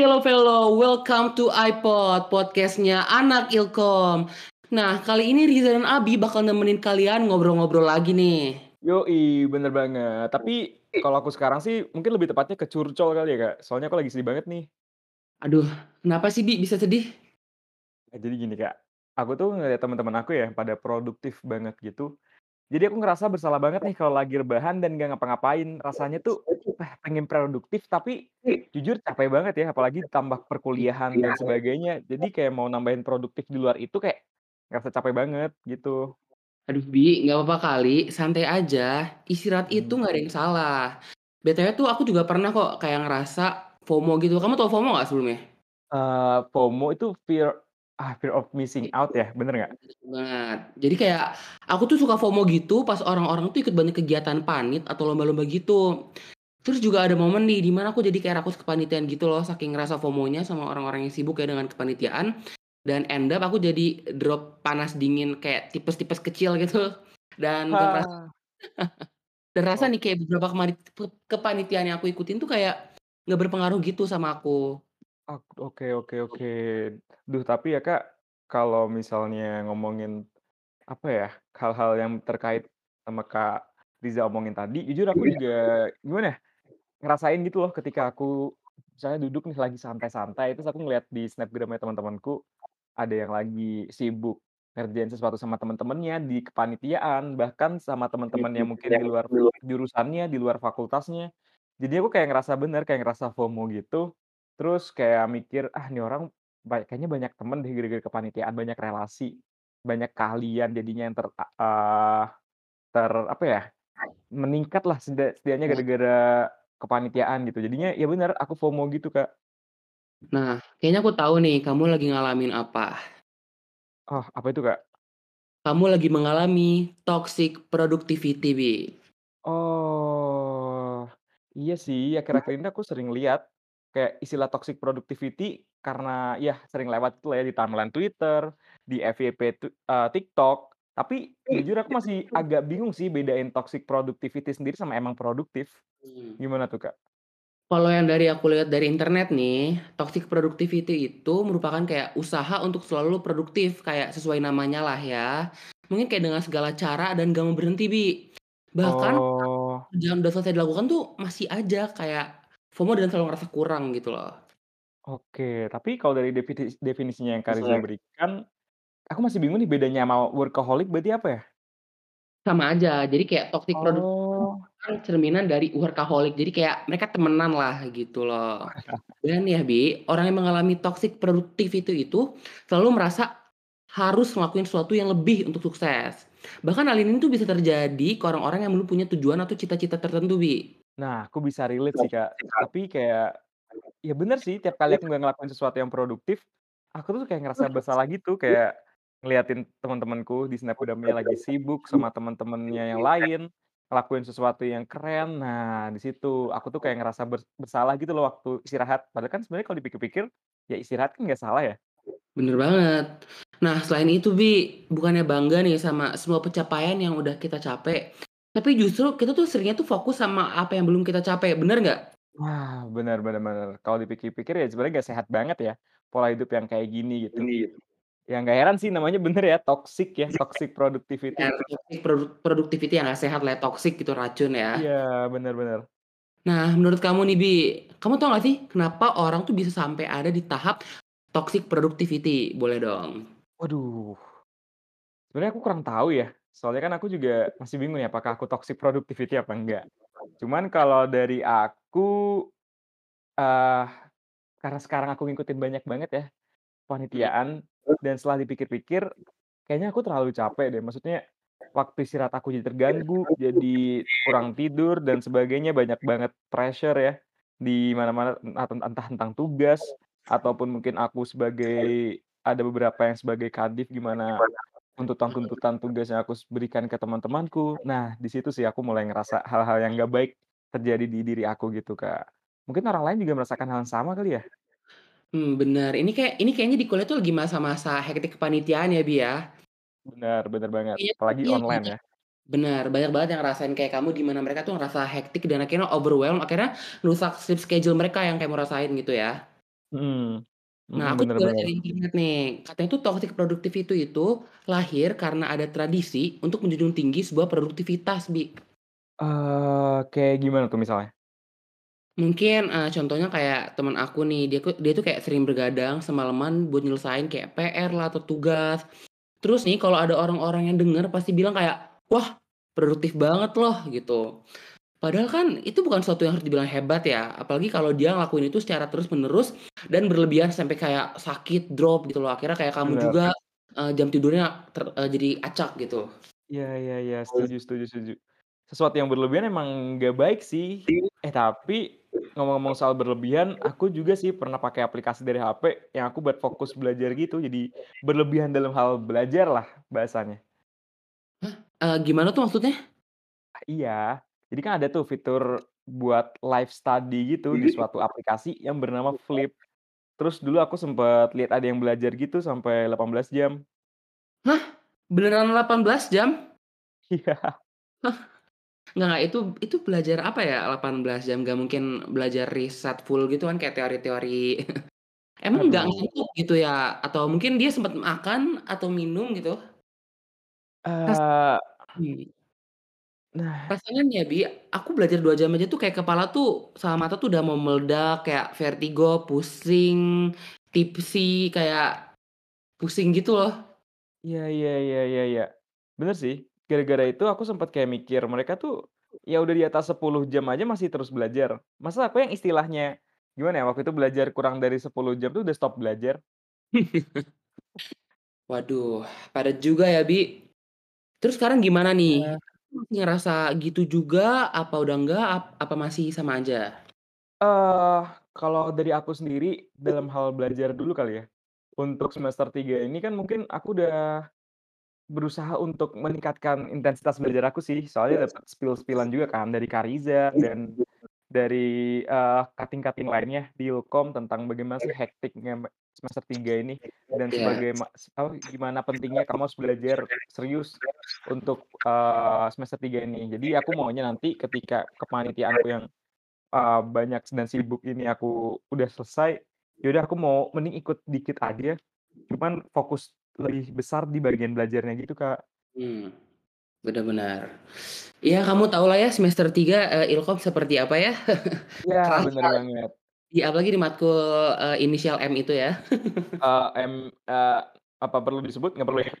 hello fellow, welcome to iPod, podcastnya anak Ilkom. Nah, kali ini Riza dan Abi bakal nemenin kalian ngobrol-ngobrol lagi nih. Yoi, bener banget. Tapi kalau aku sekarang sih mungkin lebih tepatnya ke curcol kali ya kak. Soalnya aku lagi sedih banget nih. Aduh, kenapa sih Bi bisa sedih? Nah, jadi gini kak, aku tuh ngeliat teman-teman aku ya pada produktif banget gitu. Jadi aku ngerasa bersalah banget nih kalau lagi rebahan dan gak ngapa-ngapain. Rasanya tuh ah, pengen produktif tapi jujur capek banget ya. Apalagi ditambah perkuliahan dan sebagainya. Jadi kayak mau nambahin produktif di luar itu kayak ngerasa capek banget gitu. Aduh Bi, nggak apa-apa kali, santai aja. Istirahat itu Hmm. nggak ada yang salah. BTW tuh aku juga pernah kok kayak ngerasa FOMO gitu. Kamu tau FOMO nggak sebelumnya? Eh, FOMO itu fear ah fear of missing out ya, bener nggak? Banget. Jadi kayak aku tuh suka FOMO gitu pas orang-orang tuh ikut banyak kegiatan panit atau lomba-lomba gitu. Terus juga ada momen nih di mana aku jadi kayak rakus kepanitiaan gitu loh saking ngerasa FOMO-nya sama orang-orang yang sibuk ya dengan kepanitiaan dan end up aku jadi drop panas dingin kayak tipes-tipes kecil gitu dan ngerasa Hah. dan rasa Oh, nih kayak beberapa kepanitiaan yang aku ikutin tuh kayak nggak berpengaruh gitu sama aku. Ak- oke oke oke. Duh, tapi ya Kak, kalau misalnya ngomongin apa ya, hal-hal yang terkait sama Kak Riza omongin tadi, jujur aku juga gimana ya, ngerasain gitu loh ketika aku misalnya duduk nih lagi santai-santai, terus aku ngeliat di snapgramnya teman-temanku ada yang lagi sibuk ngerjain sesuatu sama teman-temannya di kepanitiaan, bahkan sama teman-temannya mungkin di luar jurusannya, di luar fakultasnya. Jadi aku kayak ngerasa bener, kayak ngerasa FOMO gitu. Terus kayak mikir, ah nih orang ba- kayaknya banyak temen deh gara-gara kepanitiaan, banyak relasi, banyak keahlian jadinya yang ter, eh, ter apa ya, meningkat lah setida- setidaknya gara-gara kepanitiaan gitu. Jadinya ya bener, aku FOMO gitu Kak. Nah, kayaknya aku tahu nih kamu lagi ngalamin apa. Oh, apa itu Kak? Kamu lagi mengalami toxic productivity, Bi. Oh, iya sih, akhir-akhir ini aku sering lihat kayak istilah toxic productivity karena ya sering lewat itu lah ya di timeline Twitter, di FYP tu- eh, TikTok. Tapi jujur aku masih agak bingung sih bedain toxic productivity sendiri sama emang produktif. Hmm. Gimana tuh Kak? Kalau yang dari aku lihat dari internet nih, toxic productivity itu merupakan kayak usaha untuk selalu produktif, kayak sesuai namanya lah ya. Mungkin kayak dengan segala cara dan gak mau berhenti, Bi. Bahkan Oh, kerjaan udah selesai dilakukan tuh masih aja kayak FOMO dan selalu ngerasa kurang gitu loh. oke. Tapi kalau dari definisi- definisinya yang Kak Riza berikan, aku masih bingung nih bedanya sama workaholic berarti apa ya? Sama aja. Jadi kayak toxic productivity Oh, kan cerminan dari workaholic. Jadi kayak mereka temenan lah gitu loh. Dan ya Bi, orang yang mengalami toxic productivity itu selalu merasa harus ngelakuin sesuatu yang lebih untuk sukses. Bahkan hal ini tuh bisa terjadi ke orang-orang yang belum punya tujuan atau cita-cita tertentu, Bi. Nah aku bisa relate sih Kak. Tapi kayak Ya bener sih, tiap kali aku nggak ngelakuin sesuatu yang produktif, aku tuh kayak ngerasa bersalah gitu, kayak ngeliatin teman-temanku di snapgram-nya lagi sibuk sama teman-temannya yang lain, ngelakuin sesuatu yang keren. Nah, di situ aku tuh kayak ngerasa bers bersalah gitu loh waktu istirahat. Padahal kan sebenarnya kalau dipikir-pikir, ya istirahat kan nggak salah ya. Bener banget. Nah, selain itu, Bi, bukannya bangga nih sama semua pencapaian yang udah kita capai, tapi justru kita tuh seringnya tuh fokus sama apa yang belum kita capai, bener nggak? Wah, benar benar benar. Kalau dipikir-pikir ya sebenarnya nggak sehat banget ya, pola hidup yang kayak gini gitu. Ya nggak heran sih namanya bener ya, toxic ya, toxic Ya, productivity. toxic produ- productivity yang gak sehat lah, toxic gitu racun ya. Iya, bener bener. Nah, menurut kamu nih, Bi, kamu tau gak sih kenapa orang tuh bisa sampai ada di tahap toxic productivity? Boleh dong. Waduh. Sebenarnya aku kurang tahu ya, soalnya kan aku juga masih bingung ya apakah aku toxic productivity apa enggak. Cuman kalau dari aku, eee, karena sekarang aku ngikutin banyak banget ya Hmm. panitiaan dan setelah dipikir-pikir kayaknya aku terlalu capek deh. Maksudnya waktu istirahat aku jadi terganggu, jadi kurang tidur dan sebagainya, banyak banget pressure ya di mana-mana entah tentang tugas ataupun mungkin aku sebagai ada beberapa yang sebagai kadif gimana Tuntutan-tuntutan tugas yang aku berikan ke teman-temanku. Nah, di situ sih aku mulai ngerasa hal-hal yang nggak baik terjadi di diri aku gitu, Kak. Mungkin orang lain juga merasakan hal yang sama kali ya? Hmm, bener. Ini kayak ini kayaknya di kuliah tuh lagi masa-masa hektik kepanitiaan ya, Bi ya. Benar benar banget, apalagi iya online ya. benar, banyak banget yang ngerasain kayak kamu di mana mereka tuh ngerasa hektik dan akhirnya overwhelmed, akhirnya ngerusak sleep schedule mereka yang kamu rasain gitu ya. Mhm, Nah, mhm, aku bener juga bener. jadi inget nih, katanya tuh toxic productivity itu lahir karena ada tradisi untuk menjunjung tinggi sebuah produktivitas, Bi. Eee, kayak gimana tuh misalnya? Mungkin, eee, contohnya kayak temen aku nih, dia dia tuh kayak sering begadang semalaman buat nyelesain kayak PR lah atau tugas. Terus nih kalau ada orang-orang yang denger pasti bilang kayak, "Wah, produktif banget loh," gitu. Padahal kan itu bukan suatu yang harus dibilang hebat ya, apalagi kalau dia ngelakuin itu secara terus-menerus dan berlebihan sampai kayak sakit, drop gitu loh. Akhirnya kayak kamu Bener. juga, eee, jam tidurnya ter eee, jadi acak gitu. Iya iya iya, setuju setuju setuju. Sesuatu yang berlebihan emang nggak baik sih. Eh, tapi ngomong-ngomong soal berlebihan, aku juga sih pernah pakai aplikasi dari HP yang aku buat fokus belajar gitu, jadi berlebihan dalam hal belajar lah bahasanya. Hah? Eee, gimana tuh maksudnya? Ah, iya, jadi kan ada tuh fitur buat live study gitu di suatu aplikasi yang bernama Flip. Terus dulu aku sempet lihat ada yang belajar gitu sampai 18 jam. Hah? Beneran 18 jam? Iya. Hah? Nggak nggak, itu itu belajar apa ya 18 jam? Nggak mungkin belajar riset full gitu kan kayak teori-teori emang nggak ngantuk gitu ya? Atau mungkin dia sempet makan atau minum gitu? Hmm. Nah Rasanya nih ya, Bi, aku belajar 2 jam aja tuh kayak kepala tuh sama mata tuh udah mau meledak, kayak vertigo, pusing, tipsi, kayak pusing gitu loh. Iya iya iya iya iya. Bener sih, gara-gara itu aku sempet kayak mikir, mereka tuh ya udah di atas 10 jam aja masih terus belajar. Masa aku yang istilahnya, gimana ya, waktu itu belajar kurang dari 10 jam tuh udah stop belajar. Waduh, padat juga ya, Bi. Terus sekarang gimana nih? Iya. Masih ngerasa gitu juga, apa udah enggak, ap apa masih sama aja? Eee, kalau dari aku sendiri, dalam hal belajar dulu kali ya, untuk semester 3 ini kan mungkin aku udah berusaha untuk meningkatkan intensitas belajar aku sih, soalnya dapet spill-spill-an juga kan dari Kak Riza dan dari, eee, kating-kating lainnya di Ilkom tentang bagaimana sih hektiknya me semester 3 ini dan Iya. sebagai apa, gimana pentingnya kamu harus belajar serius untuk, eee, semester 3 ini. Jadi aku maunya nanti ketika kepanitiaanku yang, eee, banyak dan sibuk ini aku udah selesai, ya udah aku mau mending ikut dikit aja, cuman fokus lebih besar di bagian belajarnya gitu, Kak. Mmm, bener bener. Ya kamu tahulah ya semester 3, eee, Ilkom seperti apa ya. Iya, Kerasa banget. Di apalagi di matkul, eee, inisial M itu ya. Eee, M eee, apa perlu disebut? Nggak perlu ya?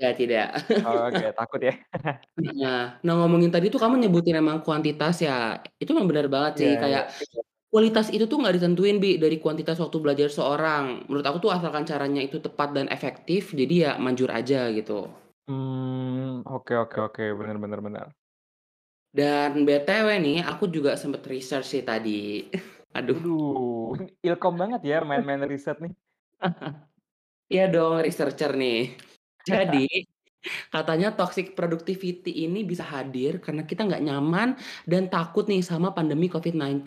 Ya tidak. Oke, takut ya. Nah nah ngomongin tadi tuh kamu nyebutin emang kuantitas ya, itu emang bener banget sih, Iya iya. kayak kualitas itu tuh nggak ditentuin, Bi, dari kuantitas waktu belajar seorang. Menurut aku tuh asalkan caranya itu tepat dan efektif, jadi ya manjur aja gitu. Mmm, oke oke oke, bener bener bener. Dan BTW nih, aku juga sempet research sih tadi. Aduh. Waduh, ini ilkom banget ya main-main riset nih. Iya dong, researcher nih. Jadi, katanya toxic productivity ini bisa hadir karena kita nggak nyaman dan takut nih sama pandemi COVID-19.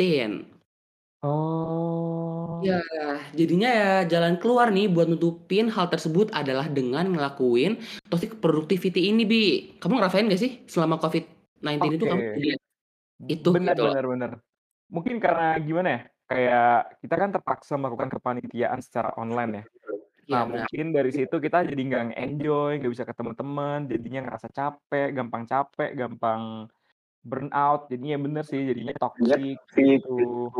Oh. Ya, jadinya ya jalan keluar nih buat nutupin hal tersebut adalah dengan ngelakuin toxic productivity ini, Bi. Kamu ngerasain nggak sih selama COVID-19 itu Oke, kamu itu bener gitu loh? bener bener. Mungkin karena gimana ya, kayak kita kan terpaksa melakukan kepanitiaan secara online ya. Iya Nah, benar. mungkin dari situ kita jadi nggak nge-enjoy, nggak bisa ketemu temen, jadinya ngerasa capek, gampang capek, gampang burnout, jadinya bener sih, jadinya toxic gitu.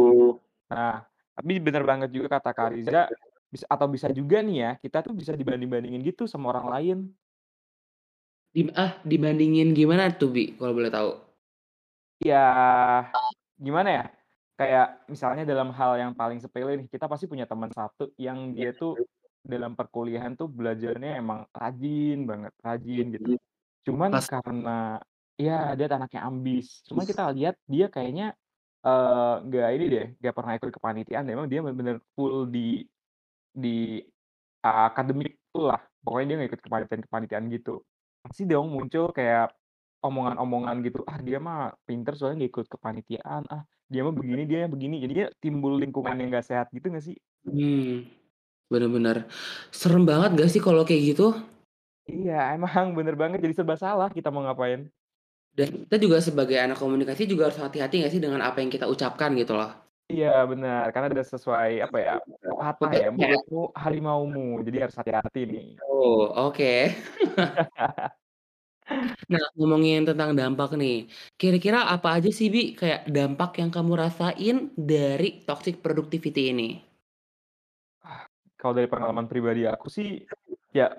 Nah, tapi bener banget juga kata Kak Riza, bis atau bisa juga nih ya, kita tuh bisa dibanding-bandingin gitu sama orang lain. Dim ah, dibandingin gimana tuh, Bi, kalau boleh tahu? Ya, gimana ya, kayak misalnya dalam hal yang paling sepele nih, kita pasti punya teman satu yang dia tuh dalam perkuliahan tuh belajarnya emang rajin banget, rajin gitu. Cuman Pas karena ya dia anaknya ambis, cuman kita lihat dia kayaknya, eee, nggak ini deh, nggak pernah ikut kepanitiaan, emang dia bener-bener full di di akademik full lah, pokoknya dia nggak ikut kepanitiaan-kepanitiaan gitu. Pasti dong muncul kayak omongan-omongan gitu, "Ah, dia mah pinter soalnya nggak ikut kepanitiaan, ah, dia mah begini, dia yang begini." Jadinya timbul lingkungan yang nggak sehat gitu nggak sih? bener bener. Serem banget nggak sih kalau kayak gitu? Iya, emang bener banget jadi serba salah kita mau ngapain. Dan kita juga sebagai anak komunikasi juga harus hati-hati nggak sih dengan apa yang kita ucapkan gitu loh. Iya benar, karena udah sesuai apa ya, pepatah ya, "Mulutmu harimaumu," jadi harus hati-hati nih. Oh, oke. Nah, ngomongin tentang dampak nih, kira-kira apa aja sih, Bi, kayak dampak yang kamu rasain dari toxic productivity ini? Ah, kalau dari pengalaman pribadi aku sih, ya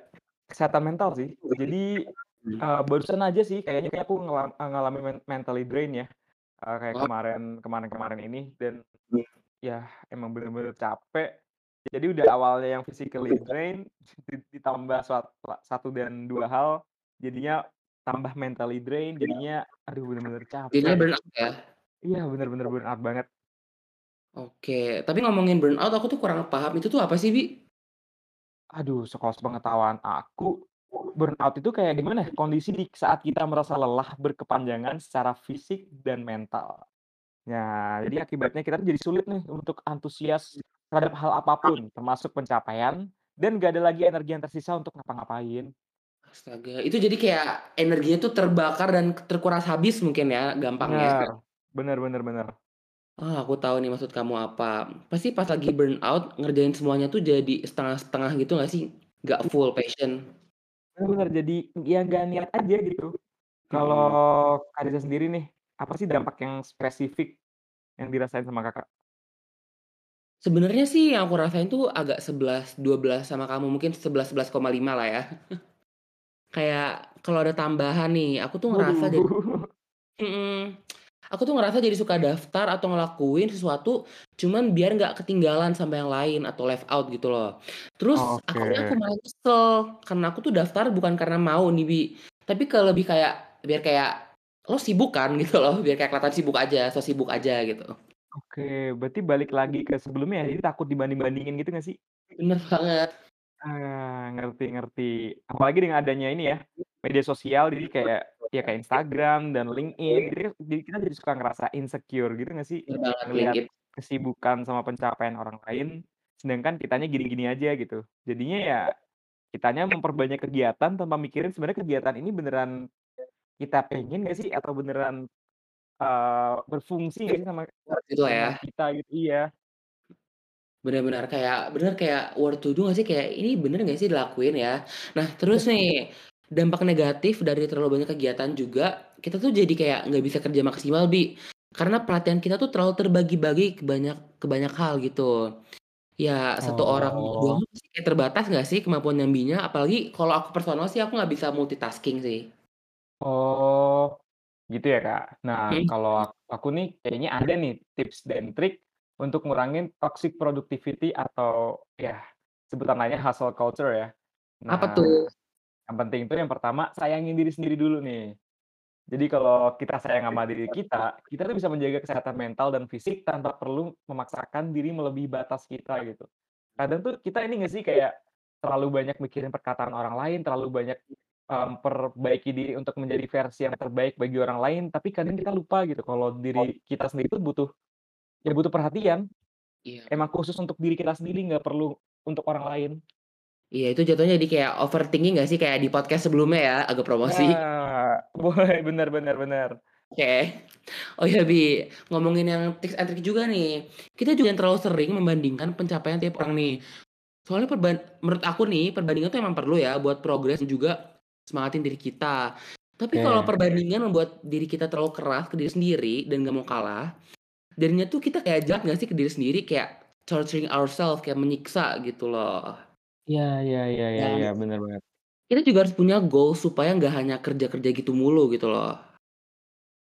kesehatan mental sih. Jadi, eee, barusan aja sih kayaknya kayak aku ngelam ngalamin men mentally drain ya, eee, kayak Oh. kemarin kemarin-kemarin ini dan Mmm. ya emang bener-bener capek. Jadi udah awalnya yang physically drain di ditambah suat 1 dan 2 hal, jadinya tambah mentally drain, jadinya aduh bener-bener Jadinya capek. burnout ya? Iya bener-bener burnout banget. Oke, tapi ngomongin burnout aku tuh kurang paham, itu tuh apa sih, Bi? Aduh, seko sepengetahuan aku, burnout itu kayak gimana ya, kondisi di saat kita merasa lelah berkepanjangan secara fisik dan mental. Nah, jadi akibatnya kita jadi sulit nih untuk antusias terhadap hal apa pun, termasuk pencapaian, dan nggak ada lagi energi yang tersisa untuk ngapa-ngapain. Astaga, itu jadi kayak energinya tuh terbakar dan terkuras habis mungkin ya, gampangnya? Bener, bener bener bener. Oh, aku tahu nih maksud kamu apa. Pasti pas lagi burnout, ngerjain semuanya tuh jadi setengah-setengah gitu nggak sih? Nggak full passion. Bener jadi ya nggak niat aja gitu. Kalau. Kak Reza sendiri nih, apa sih dampak yang spesifik yang dirasain sama Kakak? Sebenarnya sih yang aku rasain tuh agak 11, 12 sama kamu, mungkin 11, 11,5 lah ya. Kayak kalau ada tambahan nih, aku tuh ngerasa jadi mhm, aku tuh ngerasa jadi suka daftar atau ngelakuin sesuatu, cuman biar nggak ketinggalan sama yang lain atau left out gitu loh. Terus akhirnya aku malah nyesel, karena aku tuh daftar bukan karena mau nih, Bi, tapi ke lebih kayak biar kayak, lo sibuk kan gitu loh, biar kayak kelihatan sibuk aja, so sibuk aja gitu. Oke, berarti balik lagi ke sebelumnya ya, jadi takut dibanding-bandingin gitu nggak sih? Bener banget. Ah, ngerti ngerti. Apalagi dengan adanya ini ya, media sosial jadi kayak ya kayak Instagram dan LinkedIn, jadi kan jadi kita jadi suka ngerasa insecure gitu nggak sih? Ngelihat LinkedIn. kesibukan sama pencapaian orang lain, sedangkan kitanya gini-gini aja gitu. Jadinya ya, kitanya memperbanyak kegiatan tanpa mikirin sebenarnya kegiatan ini beneran kita pengen nggak sih? Atau beneran, eee, berfungsi sih sama Gitu sama ya. kita gitu iya. Bener, kayak bener kayak worth to do nggak sih? Kayak ini bener nggak sih dilakuin ya? Nah terus nih, dampak negatif dari terlalu banyak kegiatan juga, kita tuh jadi kayak nggak bisa kerja maksimal, Bi. Karena perhatian kita tuh terlalu terbagi-bagi ke banyak ke banyak hal gitu. Ya 1 orang Oh. doang sih kayak terbatas nggak sih kemampuan nyambinya? Apalagi kalau aku personal sih aku nggak bisa multitasking sih. Oh, gitu ya, Kak. Nah, Mhm. kalau ak aku nih kayaknya ada nih tips dan trik untuk ngurangin toxic productivity atau ya sebutan lainnya hustle culture ya. Apa Nah, tuh? yang penting itu yang pertama sayangin diri sendiri dulu nih. Jadi kalau kita sayang sama diri kita, kita tuh bisa menjaga kesehatan mental dan fisik tanpa perlu memaksakan diri melebihi batas kita gitu. Kadang tuh kita ini nggak sih kayak terlalu banyak mikirin perkataan orang lain, terlalu banyak, memperbaiki diri untuk menjadi versi yang terbaik bagi orang lain, tapi kadang kita lupa gitu kalau diri kita sendiri tuh butuh ya butuh perhatian. Iya. Emang khusus untuk diri kita sendiri, nggak perlu untuk orang lain. Iya itu jatuhnya jadi kayak overthinking nggak sih? Kayak di podcast sebelumnya ya, agak promosi. Nah, boleh, bener bener bener. Oke. Oh ya, Bi, ngomongin yang tips and trik juga nih, kita jangan terlalu sering membandingkan pencapaian tiap orang nih. Soalnya perban menurut aku nih, perbandingan tuh emang perlu ya buat progres juga semangatin diri kita. Tapi kalau Oke. perbandingan membuat diri kita terlalu keras ke diri sendiri dan nggak mau kalah, jadinya tuh kita kayak jahat nggak sih ke diri sendiri, kayak torturing ourselves, kayak menyiksa gitu loh. Iya iya iya iya Dan iya, bener banget. kita juga harus punya goal supaya nggak hanya kerja-kerja gitu mulu gitu loh.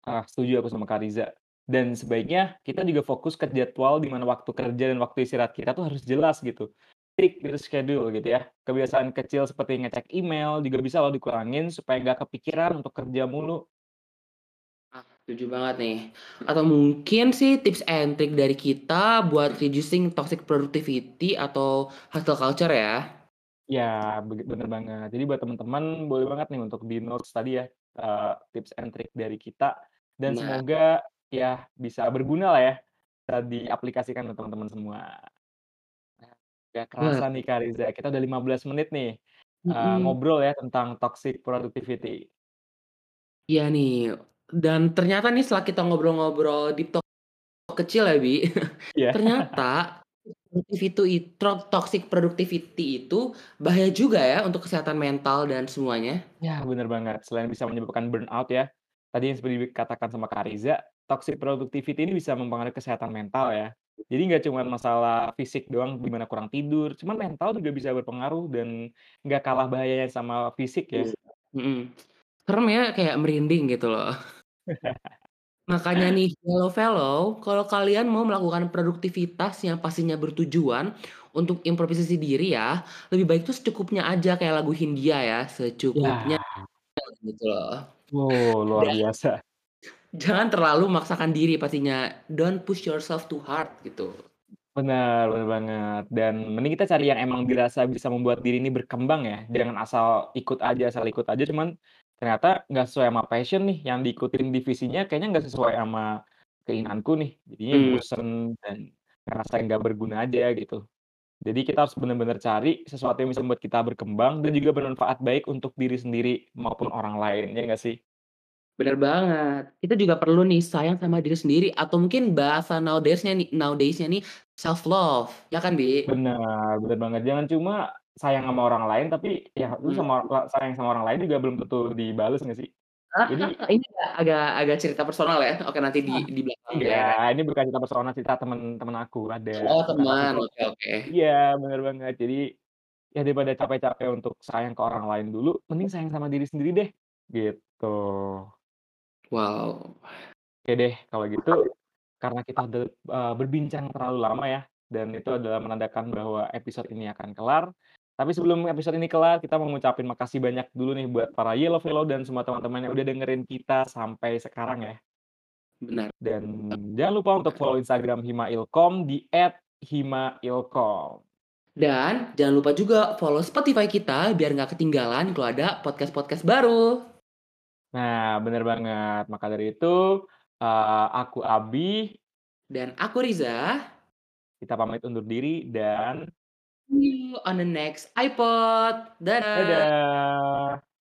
Ah, setuju aku sama Kak Riza. Dan sebaiknya kita juga fokus ke jadwal di mana waktu kerja dan waktu istirahat kita tuh harus jelas gitu. Strict gitu schedule gitu ya. Kebiasaan kecil seperti ngecek email juga bisa loh dikurangin supaya nggak kepikiran untuk kerja mulu. Setuju banget nih. Atau mungkin sih tips and trik dari kita buat reducing toxic productivity atau hustle culture ya. Ya, bener banget. Jadi buat teman-teman boleh banget nih untuk di-notes tadi ya, eee, tips and trik dari kita dan Benar. semoga ya bisa berguna lah ya, bisa diaplikasikan untuk teman-teman semua. Nah, nggak kerasa nih Kak Riza, kita udah 15 menit nih, eee, Mhm. ngobrol ya tentang toxic productivity. Iya nih, dan ternyata nih setelah kita ngobrol-ngobrol deep talk kecil ya, Bi, Iya. ternyata produktivitu it tro toxic productivity itu bahaya juga ya untuk kesehatan mental dan semuanya. Ya, bener banget. Selain bisa menyebabkan burnout ya, tadi yang seperti dikatakan sama Kak Riza, toxic productivity ini bisa mempengaruhi kesehatan mental ya. Jadi nggak cuman masalah fisik doang, gimana kurang tidur, cuman mental juga bisa berpengaruh dan nggak kalah bahayanya sama fisik ya. Mhm. Serem ya, kayak merinding gitu loh. Makanya nih, fellow-fellow, kalau kalian mau melakukan produktivitas yang pastinya bertujuan untuk improvisasi diri ya, lebih baik tuh secukupnya aja kayak lagu Hindia ya, secukupnya Ya. gitu loh. Wow, luar Dan biasa. jangan terlalu memaksakan diri pastinya, don't push yourself too hard gitu. Bener bener banget, dan mending kita cari yang emang dirasa bisa membuat diri ini berkembang ya, jangan asal ikut aja asal ikut aja, cuman ternyata nggak sesuai sama passion nih, yang diikutin divisinya kayaknya nggak sesuai sama keinginanku nih, jadinya Mmm. bosen dan ngerasa nggak berguna aja gitu. Jadi kita harus bener-bener cari sesuatu yang bisa membuat kita berkembang dan juga bermanfaat baik untuk diri sendiri maupun orang lain, ya nggak sih? Bener banget. Kita juga perlu nih sayang sama diri sendiri atau mungkin bahasa nowadays-nya nih nowadays-nya nih self love, ya kan, Bi? Bener bener banget, jangan cuma sayang sama orang lain, tapi ya lu Mhm. sama sayang sama orang lain juga belum tentu dibales nggak sih? Jadi Ini agak agak cerita personal ya? Oke nanti di Ah, di belakangnya iya, ya. ini bukan cerita personal, cerita temen aku, ada, Oh teman, oke oke. Iya, bener banget. Jadi, ya daripada capek-capek untuk sayang ke orang lain dulu, mending sayang sama diri sendiri deh, gitu. Wow. Oke deh, kalau gitu, karena kita udah, eee, berbincang terlalu lama ya, dan itu adalah menandakan bahwa episode ini akan kelar. Tapi sebelum episode ini kelar, kita mau ngucapin makasih banyak dulu nih buat para Yellow Fellow dan semua teman-teman yang udah dengerin kita sampai sekarang ya. Benar. Dan jangan lupa untuk follow Instagram Hima.ilkom di @hima.ilkom. Dan jangan lupa juga follow Spotify kita biar nggak ketinggalan kalau ada podcast-podcast baru. Nah, bener banget. Maka dari itu, eee, aku Abi. Dan aku Riza. Kita pamit undur diri dan See you on the next iPod. Dadah. Dadah.